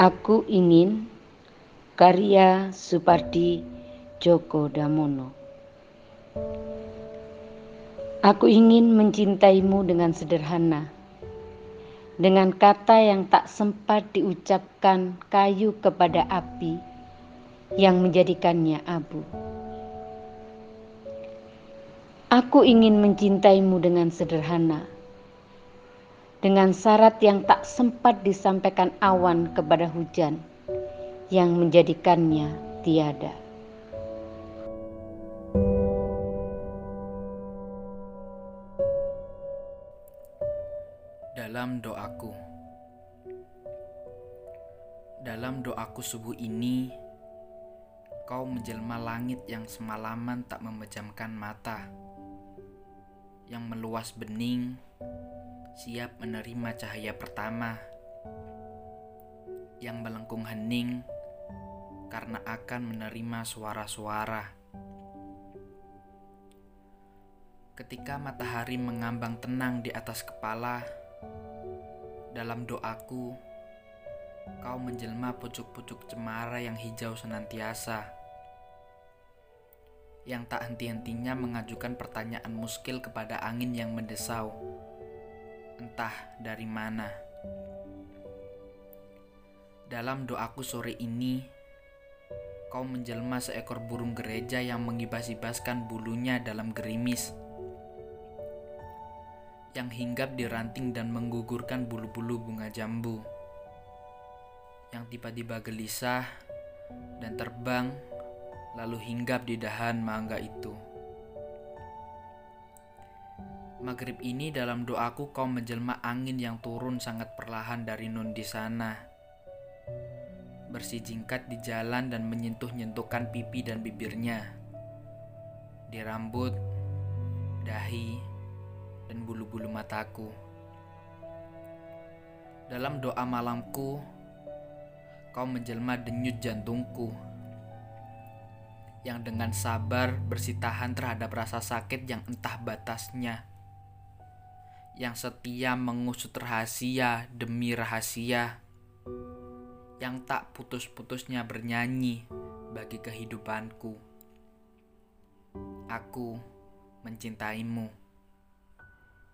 Aku ingin karya Supardi Djoko Damono. Aku ingin mencintaimu dengan sederhana, dengan kata yang tak sempat diucapkan kayu kepada api yang menjadikannya abu. Aku ingin mencintaimu dengan sederhana dengan syarat yang tak sempat disampaikan awan kepada hujan yang menjadikannya tiada. Dalam doaku, dalam doaku subuh ini, kau menjelma langit yang semalaman tak memejamkan mata, yang meluas bening siap menerima cahaya pertama yang melengkung hening karena akan menerima suara-suara. Ketika matahari mengambang tenang di atas kepala, dalam doaku, kau menjelma pucuk-pucuk cemara yang hijau senantiasa, yang tak henti-hentinya mengajukan pertanyaan muskil kepada angin yang mendesau entah dari mana. Dalam doaku sore ini, kau menjelma seekor burung gereja yang mengibas-ibaskan bulunya dalam gerimis. Yang hinggap di ranting dan menggugurkan bulu-bulu bunga jambu. Yang tiba-tiba gelisah dan terbang lalu hinggap di dahan mangga itu. Maghrib ini dalam doaku kau menjelma angin yang turun sangat perlahan dari nun di sana. Bersih jingkat di jalan dan menyentuh-nyentuhkan pipi dan bibirnya. Di rambut, dahi, dan bulu-bulu mataku. Dalam doa malamku, kau menjelma denyut jantungku yang dengan sabar bersitahan terhadap rasa sakit yang entah batasnya yang setia mengusut rahasia demi rahasia, yang tak putus-putusnya bernyanyi bagi kehidupanku. Aku mencintaimu.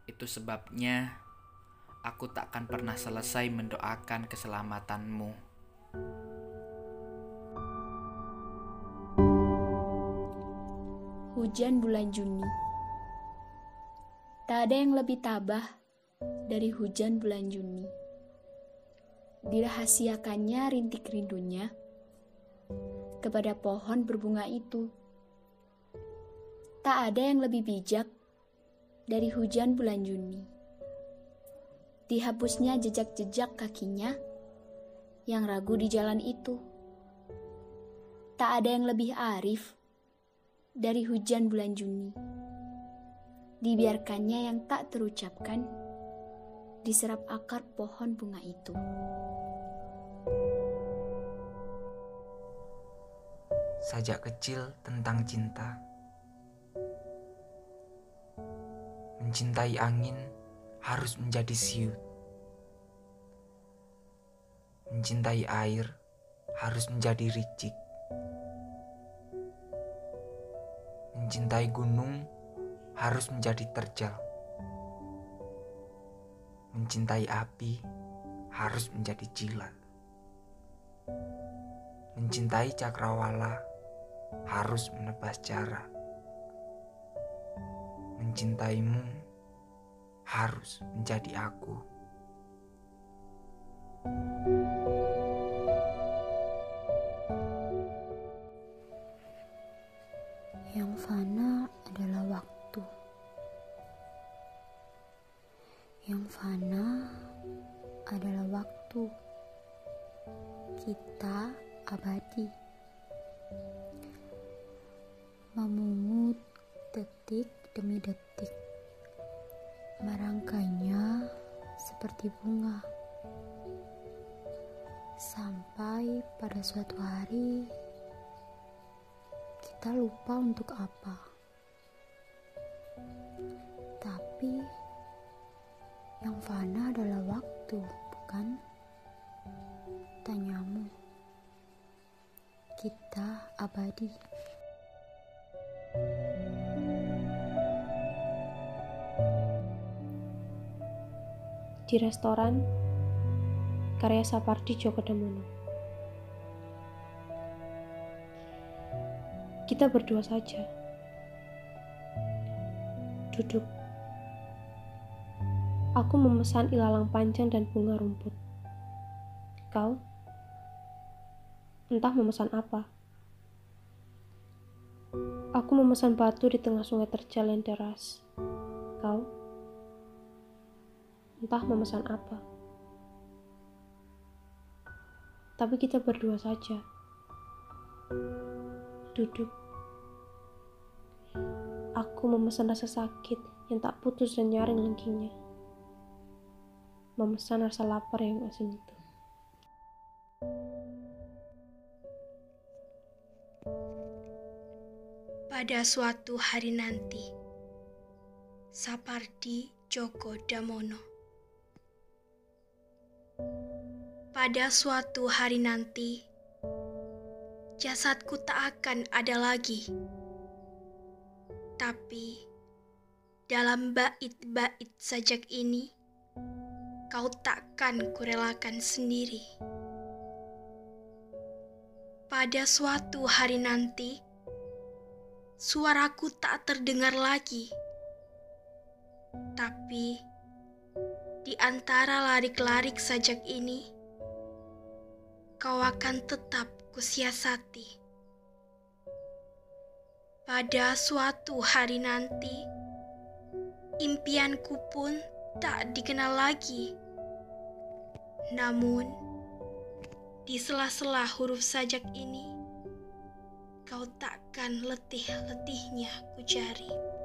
Itu sebabnya aku tak akan pernah selesai mendoakan keselamatanmu. Hujan bulan Juni Tak ada yang lebih tabah dari hujan bulan Juni. Dirahasiakannya rintik rindunya kepada pohon berbunga itu. Tak ada yang lebih bijak dari hujan bulan Juni. Dihapusnya jejak-jejak kakinya yang ragu di jalan itu. Tak ada yang lebih arif dari hujan bulan Juni dibiarkannya yang tak terucapkan diserap akar pohon bunga itu. Sajak kecil tentang cinta. Mencintai angin harus menjadi siut. Mencintai air harus menjadi ricik. Mencintai gunung harus menjadi terjal. Mencintai api harus menjadi jilat. Mencintai cakrawala harus menebas jarak. Mencintaimu harus menjadi aku. Yang Kita abadi. Memungut detik demi detik. Merangkainya seperti bunga. Sampai pada suatu hari kita lupa untuk apa. Tapi yang fana adalah waktu, bukan? tanyamu. Abadi. Di restoran karya Sapardi Djoko Damono. Kita berdua saja. Duduk. Aku memesan ilalang panjang dan bunga rumput. Kau? Entah memesan apa. Aku memesan batu di tengah sungai terjal yang deras. Kau? Entah memesan apa. Tapi kita berdua saja. Duduk. Aku memesan rasa sakit yang tak putus dan nyaring lengkinya. Memesan rasa lapar yang asin itu. Pada suatu hari nanti, Sapardi Djoko Damono. Pada suatu hari nanti, jasadku tak akan ada lagi. Tapi, dalam bait-bait sajak ini, kau takkan kurelakan sendiri. Pada suatu hari nanti, suaraku tak terdengar lagi. Tapi, di antara larik-larik sajak ini, kau akan tetap kusiasati. Pada suatu hari nanti, impianku pun tak dikenal lagi. Namun, di sela-sela huruf sajak ini, kau takkan letih-letihnya ku cari.